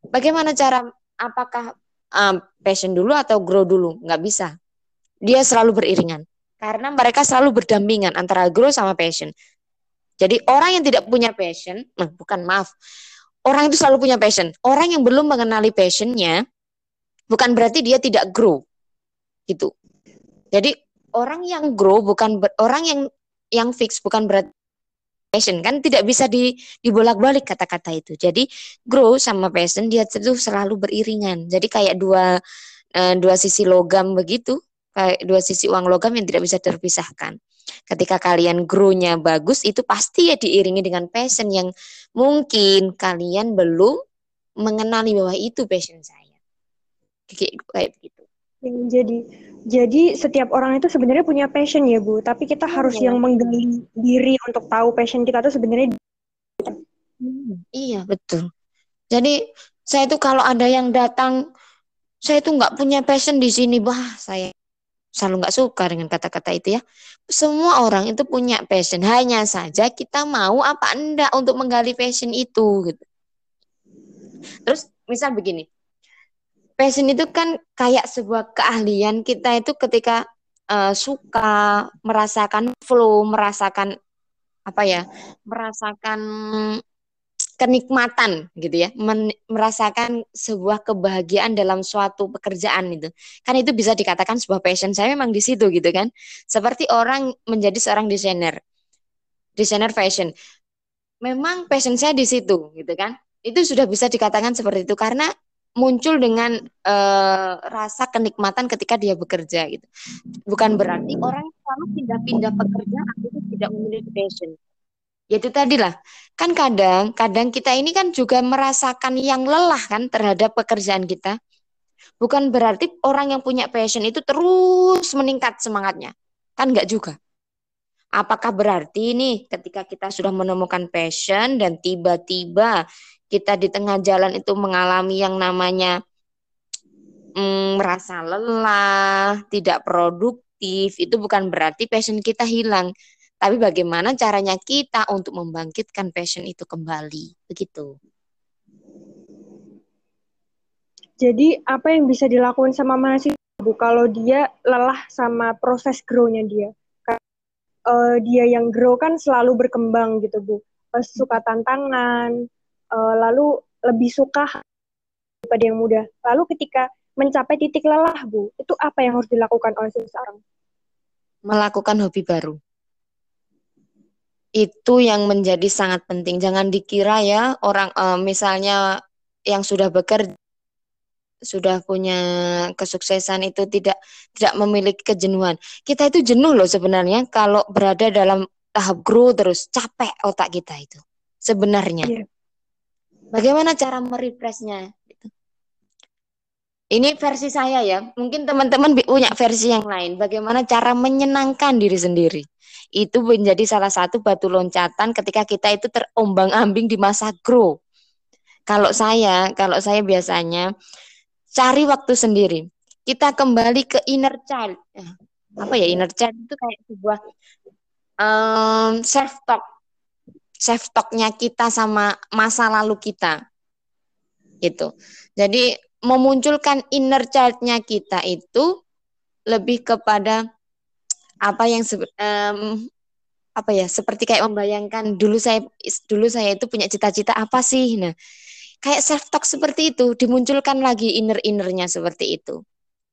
Bagaimana cara? Apakah um, passion dulu atau grow dulu? Nggak bisa. Dia selalu beriringan karena mereka selalu berdampingan antara grow sama passion. Jadi orang yang tidak punya passion, nah, bukan maaf, orang itu selalu punya passion. Orang yang belum mengenali passionnya, bukan berarti dia tidak grow gitu. Jadi orang yang grow bukan ber, orang yang yang fix bukan berat passion kan tidak bisa di dibolak-balik kata-kata itu. Jadi grow sama passion dia itu selalu beriringan. Jadi kayak dua uh, dua sisi logam begitu, kayak dua sisi uang logam yang tidak bisa terpisahkan. Ketika kalian grow-nya bagus, itu pasti ya diiringi dengan passion yang mungkin kalian belum mengenali bahwa itu passion saya. Kayak, kayak begitu. Jadi jadi setiap orang itu sebenarnya punya passion ya Bu, tapi kita oh, harus ya. yang menggali diri untuk tahu passion kita itu sebenarnya. Hmm, iya betul. Jadi saya itu kalau ada yang datang, saya itu nggak punya passion di sini, bah saya selalu nggak suka dengan kata-kata itu ya. Semua orang itu punya passion, hanya saja kita mau apa enggak untuk menggali passion itu gitu. Terus misal begini, passion itu kan kayak sebuah keahlian kita itu ketika uh, suka merasakan flow, merasakan apa ya, merasakan kenikmatan gitu ya, men, merasakan sebuah kebahagiaan dalam suatu pekerjaan itu. Kan itu bisa dikatakan sebuah passion saya memang di situ gitu kan. Seperti orang menjadi seorang desainer. Desainer fashion. Memang passion saya di situ gitu kan. Itu sudah bisa dikatakan seperti itu karena muncul dengan uh, rasa kenikmatan ketika dia bekerja gitu. Bukan berarti orang selalu pindah-pindah pekerjaan itu tidak memiliki passion. Ya itu tadi lah. Kan kadang kadang kita ini kan juga merasakan yang lelah kan terhadap pekerjaan kita. Bukan berarti orang yang punya passion itu terus meningkat semangatnya. Kan enggak juga. Apakah berarti nih ketika kita sudah menemukan passion dan tiba-tiba kita di tengah jalan itu mengalami yang namanya mm, merasa lelah, tidak produktif, itu bukan berarti passion kita hilang. Tapi bagaimana caranya kita untuk membangkitkan passion itu kembali, begitu. Jadi apa yang bisa dilakukan sama mahasiswa Bu kalau dia lelah sama proses grow-nya dia? Uh, dia yang grow kan selalu berkembang gitu Bu. suka tantangan, uh, lalu lebih suka daripada yang mudah. Lalu ketika mencapai titik lelah, Bu, itu apa yang harus dilakukan oleh seseorang? Melakukan hobi baru. Itu yang menjadi sangat penting. Jangan dikira ya orang uh, misalnya yang sudah bekerja sudah punya kesuksesan itu tidak tidak memiliki kejenuhan. Kita itu jenuh loh sebenarnya kalau berada dalam tahap grow terus capek otak kita itu sebenarnya. Yeah. Bagaimana cara merefreshnya? Ini versi saya ya. Mungkin teman-teman punya versi yang lain. Bagaimana cara menyenangkan diri sendiri? Itu menjadi salah satu batu loncatan ketika kita itu terombang-ambing di masa grow. Kalau saya, kalau saya biasanya cari waktu sendiri. Kita kembali ke inner child. Eh, apa ya inner child itu kayak sebuah um, self talk self talknya kita sama masa lalu kita. Gitu. Jadi memunculkan inner child-nya kita itu lebih kepada apa yang um, apa ya seperti kayak membayangkan dulu saya dulu saya itu punya cita-cita apa sih? Nah kayak self talk seperti itu dimunculkan lagi inner innernya seperti itu.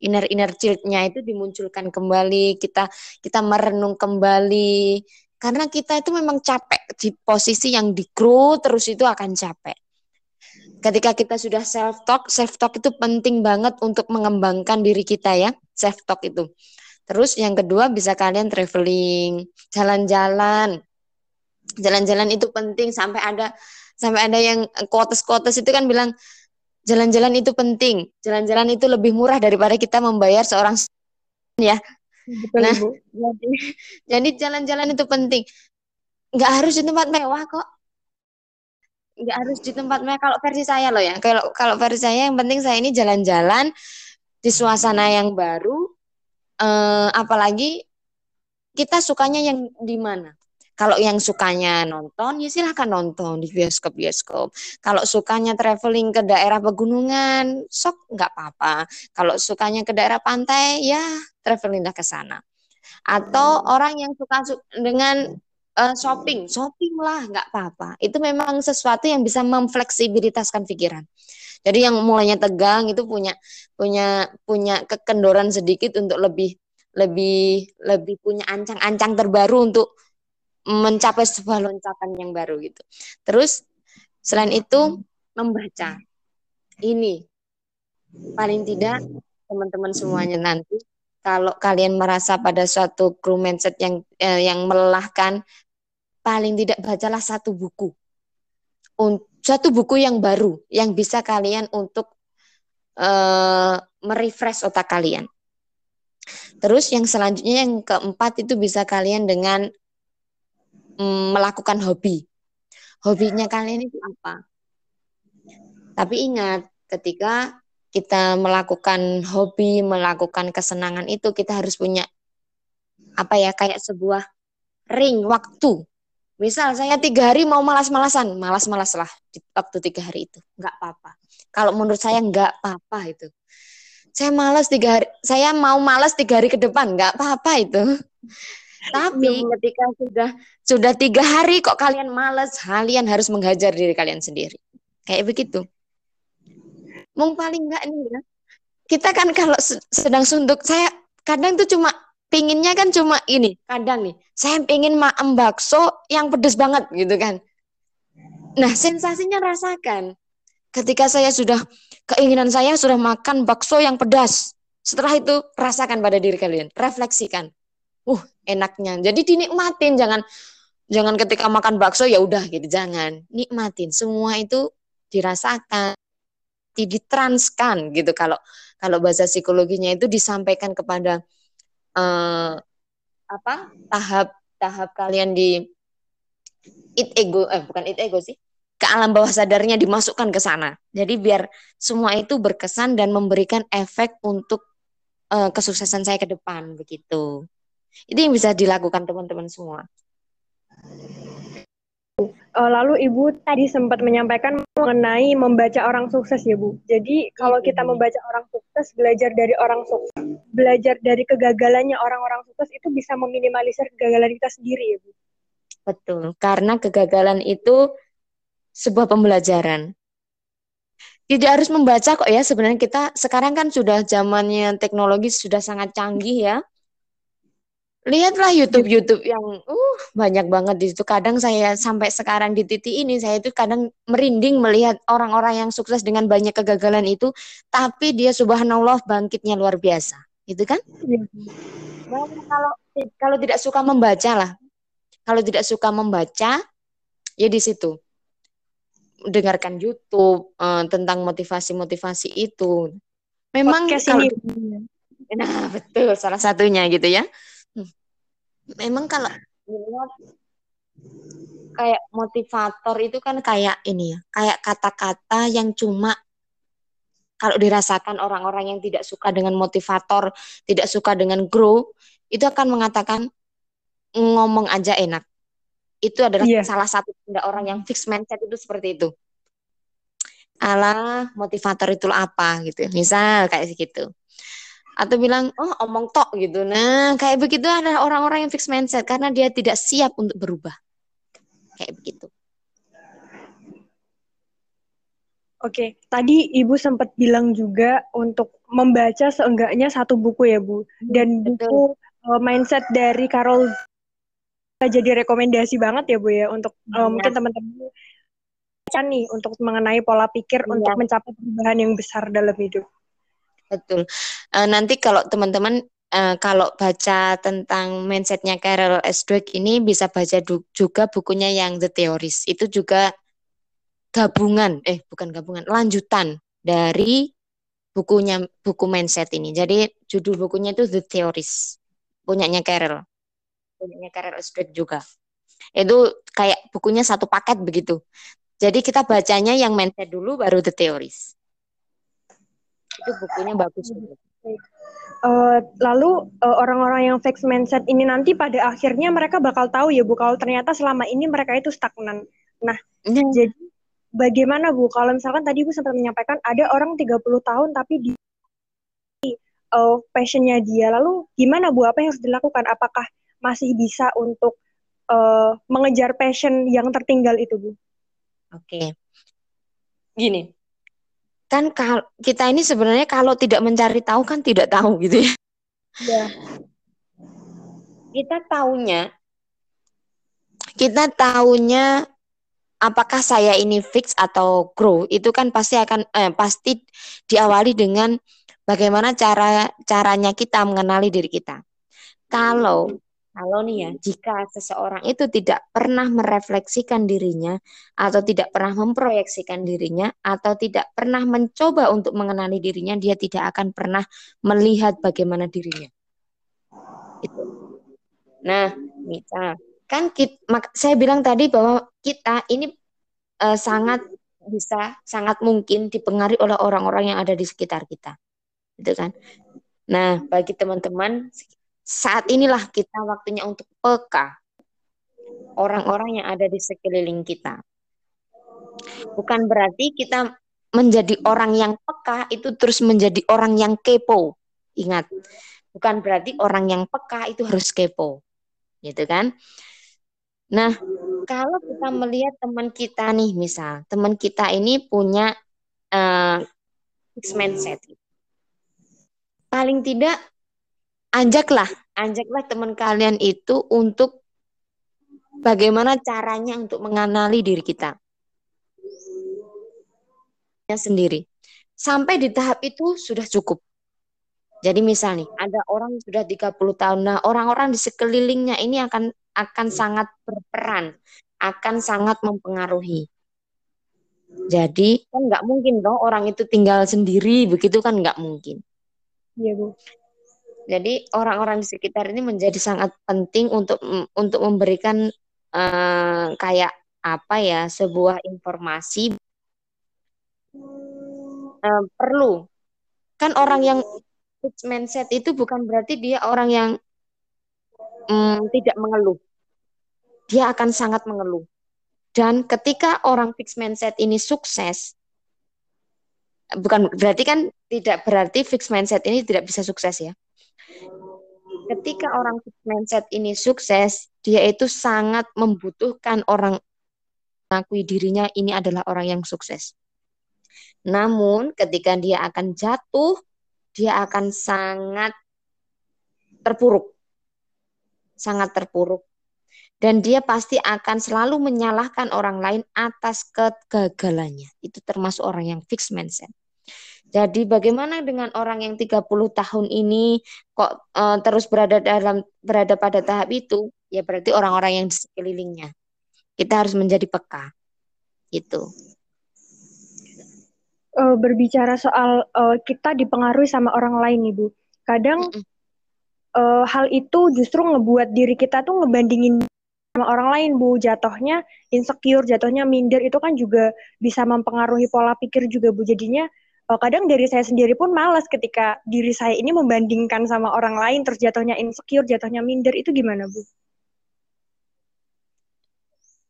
Inner inner child-nya itu dimunculkan kembali kita kita merenung kembali karena kita itu memang capek di posisi yang di grow terus itu akan capek. Ketika kita sudah self talk, self talk itu penting banget untuk mengembangkan diri kita ya, self talk itu. Terus yang kedua bisa kalian traveling, jalan-jalan. Jalan-jalan itu penting sampai ada sampai ada yang quotes-quotes itu kan bilang jalan-jalan itu penting. Jalan-jalan itu lebih murah daripada kita membayar seorang ya. Betul, nah, Ibu. jadi jadi jalan-jalan itu penting. Nggak harus di tempat mewah kok. Nggak harus di tempat mewah. Kalau versi saya loh ya. Kalau kalau versi saya yang penting saya ini jalan-jalan di suasana yang baru. Eh, apalagi kita sukanya yang di mana? Kalau yang sukanya nonton, ya silahkan nonton di bioskop-bioskop. Kalau sukanya traveling ke daerah pegunungan, sok nggak apa-apa. Kalau sukanya ke daerah pantai, ya travelinglah ke sana. Atau orang yang suka dengan uh, shopping, shopping lah nggak apa-apa. Itu memang sesuatu yang bisa memfleksibilitaskan pikiran. Jadi yang mulanya tegang itu punya punya punya kekendoran sedikit untuk lebih lebih lebih punya ancang-ancang terbaru untuk mencapai sebuah loncatan yang baru gitu. Terus selain itu membaca. Ini paling tidak teman-teman semuanya nanti kalau kalian merasa pada suatu crew mindset yang eh, yang melelahkan, paling tidak bacalah satu buku. Satu buku yang baru yang bisa kalian untuk eh, merefresh otak kalian. Terus yang selanjutnya yang keempat itu bisa kalian dengan mm, melakukan hobi. Hobinya kalian itu apa? Tapi ingat, ketika kita melakukan hobi, melakukan kesenangan itu kita harus punya apa ya kayak sebuah ring waktu. Misal saya tiga hari mau malas-malasan, malas-malas lah di waktu tiga hari itu, nggak apa-apa. Kalau menurut saya nggak apa-apa itu. Saya malas tiga hari, saya mau malas tiga hari ke depan, nggak apa-apa itu. Tapi iya, ketika sudah sudah tiga hari kok kalian malas, kalian harus menghajar diri kalian sendiri. Kayak begitu. Mung paling enggak nih ya. Kita kan kalau sedang sunduk, saya kadang tuh cuma pinginnya kan cuma ini, kadang nih, saya pingin maem bakso yang pedes banget gitu kan. Nah, sensasinya rasakan. Ketika saya sudah keinginan saya sudah makan bakso yang pedas. Setelah itu rasakan pada diri kalian, refleksikan. Uh, enaknya. Jadi dinikmatin, jangan jangan ketika makan bakso ya udah gitu, jangan. Nikmatin. Semua itu dirasakan ditranskan gitu. Kalau kalau bahasa psikologinya itu disampaikan kepada uh, apa tahap tahap kalian di it ego eh bukan it ego sih ke alam bawah sadarnya dimasukkan ke sana. Jadi biar semua itu berkesan dan memberikan efek untuk uh, kesuksesan saya ke depan begitu. Itu yang bisa dilakukan teman-teman semua Uh, lalu Ibu tadi sempat menyampaikan mengenai membaca orang sukses ya Bu. Jadi kalau kita membaca orang sukses, belajar dari orang sukses, belajar dari kegagalannya orang-orang sukses itu bisa meminimalisir kegagalan kita sendiri ya Bu. Betul, karena kegagalan itu sebuah pembelajaran. Tidak harus membaca kok ya sebenarnya kita sekarang kan sudah zamannya teknologi sudah sangat canggih ya lihatlah YouTube YouTube yang uh banyak banget di situ. Kadang saya sampai sekarang di titik ini saya itu kadang merinding melihat orang-orang yang sukses dengan banyak kegagalan itu, tapi dia subhanallah bangkitnya luar biasa, gitu kan? Nah, kalau kalau tidak suka membaca lah, kalau tidak suka membaca, ya di situ dengarkan YouTube uh, tentang motivasi-motivasi itu. Memang Podcast kalau, ini. Nah, betul salah satunya gitu ya memang kalau kayak motivator itu kan kayak ini ya, kayak kata-kata yang cuma kalau dirasakan orang-orang yang tidak suka dengan motivator, tidak suka dengan grow, itu akan mengatakan ngomong aja enak. Itu adalah yeah. salah satu tanda orang yang fix mindset itu seperti itu. Alah, motivator itu apa gitu. Misal kayak gitu atau bilang oh omong tok gitu. Nah, kayak begitu adalah orang-orang yang fix mindset karena dia tidak siap untuk berubah. Kayak begitu. Oke, tadi Ibu sempat bilang juga untuk membaca seenggaknya satu buku ya, Bu. Dan buku uh, mindset dari Carol jadi rekomendasi banget ya, Bu ya untuk uh, mungkin teman-teman nih untuk mengenai pola pikir ya. untuk mencapai perubahan yang besar dalam hidup. Betul. Uh, nanti kalau teman-teman uh, kalau baca tentang mindsetnya Carol S. Dweck ini bisa baca juga bukunya yang The Theories. Itu juga gabungan, eh bukan gabungan, lanjutan dari bukunya buku mindset ini. Jadi judul bukunya itu The Theories. Punyanya Carol. Punyanya Carol S. Dweck juga. Itu kayak bukunya satu paket begitu. Jadi kita bacanya yang mindset dulu baru The Theories itu bukunya bagus Uh, lalu eh, orang-orang yang fixed mindset ini nanti pada akhirnya mereka bakal tahu ya Bu kalau ternyata selama ini mereka itu stagnan. Nah, mm. jadi bagaimana Bu kalau misalkan tadi Bu sempat menyampaikan ada orang 30 tahun tapi di uh, passionnya dia. Lalu gimana Bu apa yang harus dilakukan? Apakah masih bisa untuk uh, mengejar passion yang tertinggal itu Bu? Oke. Okay. Gini, kan kita ini sebenarnya kalau tidak mencari tahu kan tidak tahu gitu ya. Ya. Kita tahunya kita tahunya apakah saya ini fix atau grow itu kan pasti akan eh, pasti diawali dengan bagaimana cara caranya kita mengenali diri kita. Kalau kalau nih ya, jika seseorang itu tidak pernah merefleksikan dirinya atau tidak pernah memproyeksikan dirinya atau tidak pernah mencoba untuk mengenali dirinya, dia tidak akan pernah melihat bagaimana dirinya. Itu. Nah, misal kan kita, saya bilang tadi bahwa kita ini uh, sangat bisa sangat mungkin dipengaruhi oleh orang-orang yang ada di sekitar kita. Gitu kan? Nah, bagi teman-teman saat inilah kita waktunya untuk peka orang-orang yang ada di sekeliling kita. Bukan berarti kita menjadi orang yang peka itu terus menjadi orang yang kepo. Ingat, bukan berarti orang yang peka itu harus kepo. Gitu kan? Nah, kalau kita melihat teman kita nih, misal teman kita ini punya uh, fixed mindset. Paling tidak ajaklah, ajaklah teman kalian itu untuk bagaimana caranya untuk mengenali diri kita sendiri. Sampai di tahap itu sudah cukup. Jadi misalnya ada orang sudah 30 tahun, nah orang-orang di sekelilingnya ini akan akan sangat berperan, akan sangat mempengaruhi. Jadi kan nggak mungkin dong orang itu tinggal sendiri, begitu kan nggak mungkin. Iya bu. Jadi orang-orang di sekitar ini menjadi sangat penting untuk untuk memberikan uh, kayak apa ya sebuah informasi. Uh, perlu. Kan orang yang fixed mindset itu bukan berarti dia orang yang um, tidak mengeluh. Dia akan sangat mengeluh. Dan ketika orang fixed mindset ini sukses bukan berarti kan tidak berarti fixed mindset ini tidak bisa sukses ya ketika orang mindset ini sukses, dia itu sangat membutuhkan orang mengakui dirinya ini adalah orang yang sukses. Namun ketika dia akan jatuh, dia akan sangat terpuruk. Sangat terpuruk. Dan dia pasti akan selalu menyalahkan orang lain atas kegagalannya. Itu termasuk orang yang fixed mindset. Jadi bagaimana dengan orang yang 30 tahun ini kok uh, terus berada dalam berada pada tahap itu? Ya berarti orang-orang yang di sekelilingnya. Kita harus menjadi peka. Itu. Uh, berbicara soal uh, kita dipengaruhi sama orang lain, Ibu. Kadang mm -mm. Uh, hal itu justru ngebuat diri kita tuh ngebandingin sama orang lain, Bu. Jatuhnya insecure, jatuhnya minder itu kan juga bisa mempengaruhi pola pikir juga, Bu. Jadinya kadang dari saya sendiri pun malas ketika diri saya ini membandingkan sama orang lain terus jatuhnya insecure, jatuhnya minder itu gimana Bu?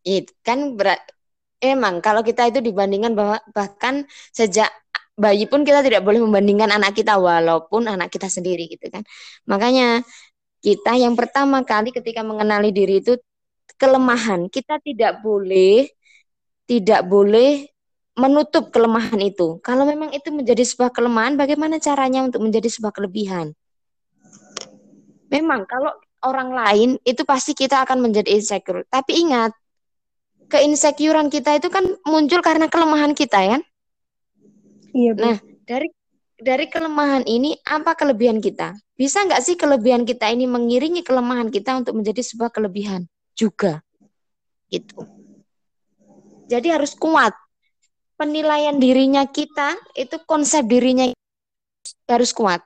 Itu kan berat. Emang kalau kita itu dibandingkan bahwa bahkan sejak bayi pun kita tidak boleh membandingkan anak kita walaupun anak kita sendiri gitu kan. Makanya kita yang pertama kali ketika mengenali diri itu kelemahan, kita tidak boleh tidak boleh menutup kelemahan itu. Kalau memang itu menjadi sebuah kelemahan, bagaimana caranya untuk menjadi sebuah kelebihan? Memang kalau orang lain itu pasti kita akan menjadi insecure. Tapi ingat, keinsecurean kita itu kan muncul karena kelemahan kita ya. Iya. Bu. Nah, dari dari kelemahan ini apa kelebihan kita? Bisa nggak sih kelebihan kita ini mengiringi kelemahan kita untuk menjadi sebuah kelebihan juga? Gitu. Jadi harus kuat penilaian dirinya kita itu konsep dirinya harus kuat.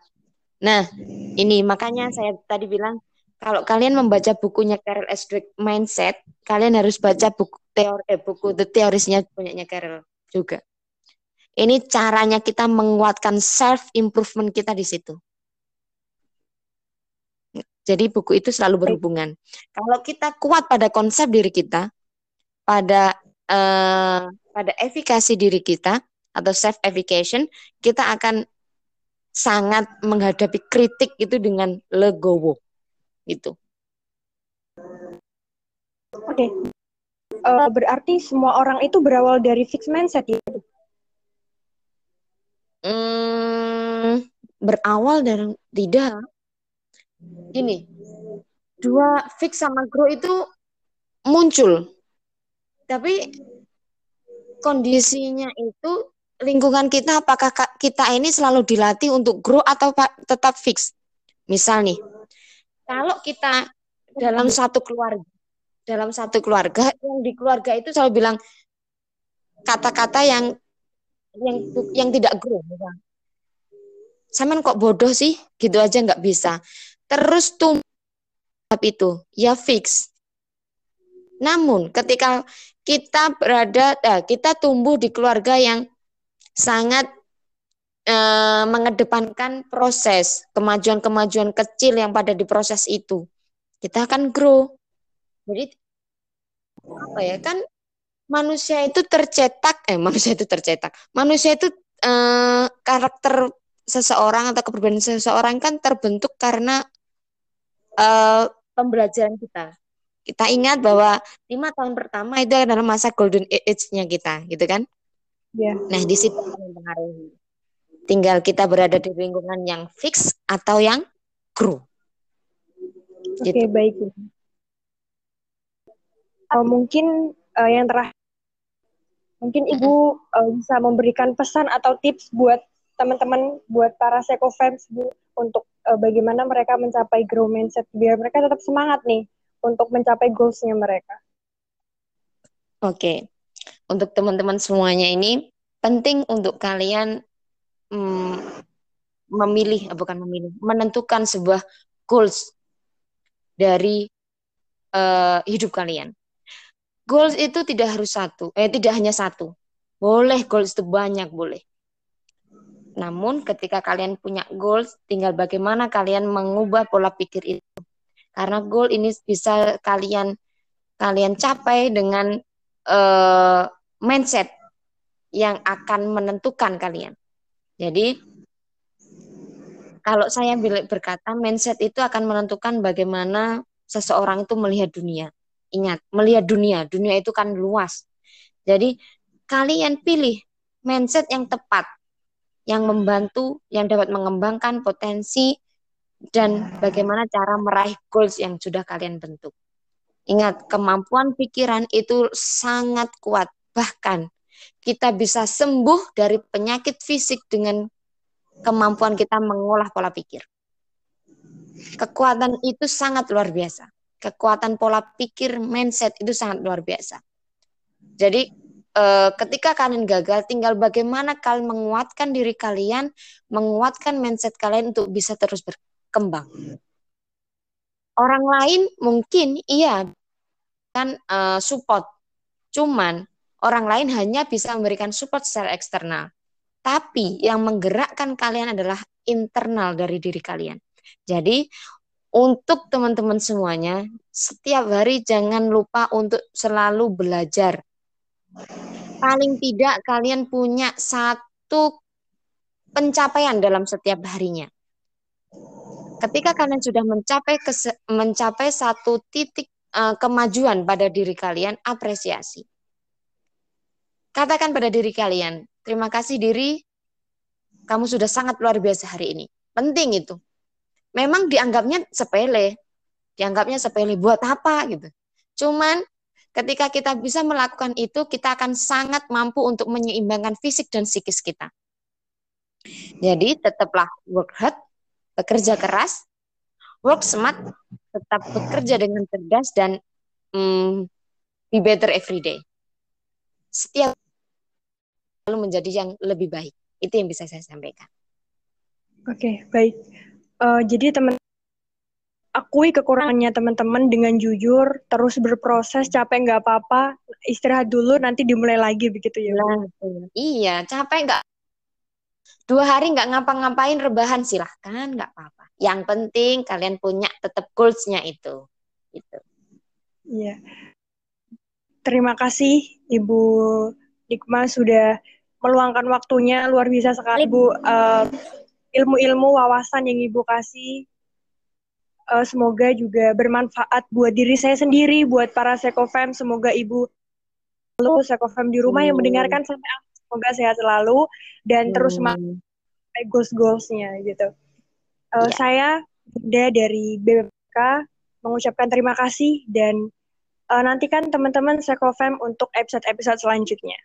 Nah, ini makanya saya tadi bilang kalau kalian membaca bukunya Carol S. Dweck Mindset, kalian harus baca buku teori eh, buku The Theories-nya punyanya Carol juga. Ini caranya kita menguatkan self improvement kita di situ. Jadi buku itu selalu berhubungan. Kalau kita kuat pada konsep diri kita, pada uh, pada efikasi diri kita atau self effication, kita akan sangat menghadapi kritik itu dengan legowo. Itu. Oke. Okay. Uh, eh, berarti semua orang itu berawal dari fixed mindset ya? Hmm, berawal dari tidak. Ini dua fix sama grow itu muncul. Tapi kondisinya itu lingkungan kita apakah kita ini selalu dilatih untuk grow atau tetap fix. Misal nih, kalau kita dalam satu keluarga, dalam satu keluarga yang di keluarga itu selalu bilang kata-kata yang yang yang tidak grow. Saman kok bodoh sih, gitu aja nggak bisa. Terus tumbuh itu ya fix. Namun ketika kita berada, eh, kita tumbuh di keluarga yang sangat eh, mengedepankan proses kemajuan-kemajuan kecil yang pada di proses itu, kita akan grow. Jadi apa ya kan manusia itu tercetak, eh manusia itu tercetak, manusia itu eh, karakter seseorang atau kepribadian seseorang kan terbentuk karena uh, pembelajaran kita. Kita ingat bahwa lima tahun pertama itu adalah masa golden age-nya kita, gitu kan? Yeah. Nah, di situ mempengaruhi. Tinggal kita berada di lingkungan yang fix atau yang grow. Oke, okay, gitu. baik. Uh, mungkin uh, yang terakhir, mungkin Ibu uh, bisa memberikan pesan atau tips buat teman-teman, buat para fans Bu, untuk uh, bagaimana mereka mencapai grow mindset biar mereka tetap semangat nih untuk mencapai goalsnya mereka. Oke, untuk teman-teman semuanya ini penting untuk kalian hmm, memilih, eh, bukan memilih, menentukan sebuah goals dari uh, hidup kalian. Goals itu tidak harus satu, eh tidak hanya satu. Boleh goals itu banyak, boleh. Namun ketika kalian punya goals, tinggal bagaimana kalian mengubah pola pikir itu. Karena goal ini bisa kalian kalian capai dengan uh, mindset yang akan menentukan kalian. Jadi kalau saya berkata mindset itu akan menentukan bagaimana seseorang itu melihat dunia. Ingat, melihat dunia, dunia itu kan luas. Jadi kalian pilih mindset yang tepat yang membantu, yang dapat mengembangkan potensi dan bagaimana cara meraih goals yang sudah kalian bentuk. Ingat, kemampuan pikiran itu sangat kuat. Bahkan kita bisa sembuh dari penyakit fisik dengan kemampuan kita mengolah pola pikir. Kekuatan itu sangat luar biasa. Kekuatan pola pikir, mindset itu sangat luar biasa. Jadi uh, ketika kalian gagal, tinggal bagaimana kalian menguatkan diri kalian, menguatkan mindset kalian untuk bisa terus berkembang. Orang lain mungkin iya kan uh, support, cuman orang lain hanya bisa memberikan support secara eksternal. Tapi yang menggerakkan kalian adalah internal dari diri kalian. Jadi untuk teman-teman semuanya, setiap hari jangan lupa untuk selalu belajar paling tidak kalian punya satu pencapaian dalam setiap harinya. Ketika kalian sudah mencapai mencapai satu titik uh, kemajuan pada diri kalian, apresiasi. Katakan pada diri kalian, terima kasih diri, kamu sudah sangat luar biasa hari ini. Penting itu. Memang dianggapnya sepele, dianggapnya sepele buat apa gitu. Cuman Ketika kita bisa melakukan itu, kita akan sangat mampu untuk menyeimbangkan fisik dan psikis kita. Jadi tetaplah work hard, bekerja keras, work smart, tetap bekerja dengan cerdas dan um, be better every day. Setiap lalu menjadi yang lebih baik. Itu yang bisa saya sampaikan. Oke, okay, baik. Uh, jadi teman akui kekurangannya teman-teman dengan jujur, terus berproses, capek nggak apa-apa, istirahat dulu, nanti dimulai lagi begitu ya. Nah, iya, capek nggak dua hari nggak ngapa-ngapain rebahan silahkan nggak apa-apa. Yang penting kalian punya tetap goalsnya itu. Itu. Iya. Terima kasih Ibu Dikma sudah meluangkan waktunya luar biasa sekali Bu. Uh, ilmu-ilmu wawasan yang Ibu kasih uh, semoga juga bermanfaat buat diri saya sendiri, buat para Sekofem. Semoga Ibu selalu Sekofem di rumah yang mendengarkan sampai semoga sehat selalu dan hmm. terus sampai goals-goalsnya gitu. Uh, yeah. Saya udah dari BPK mengucapkan terima kasih dan uh, nantikan teman-teman Sekofem untuk episode-episode selanjutnya.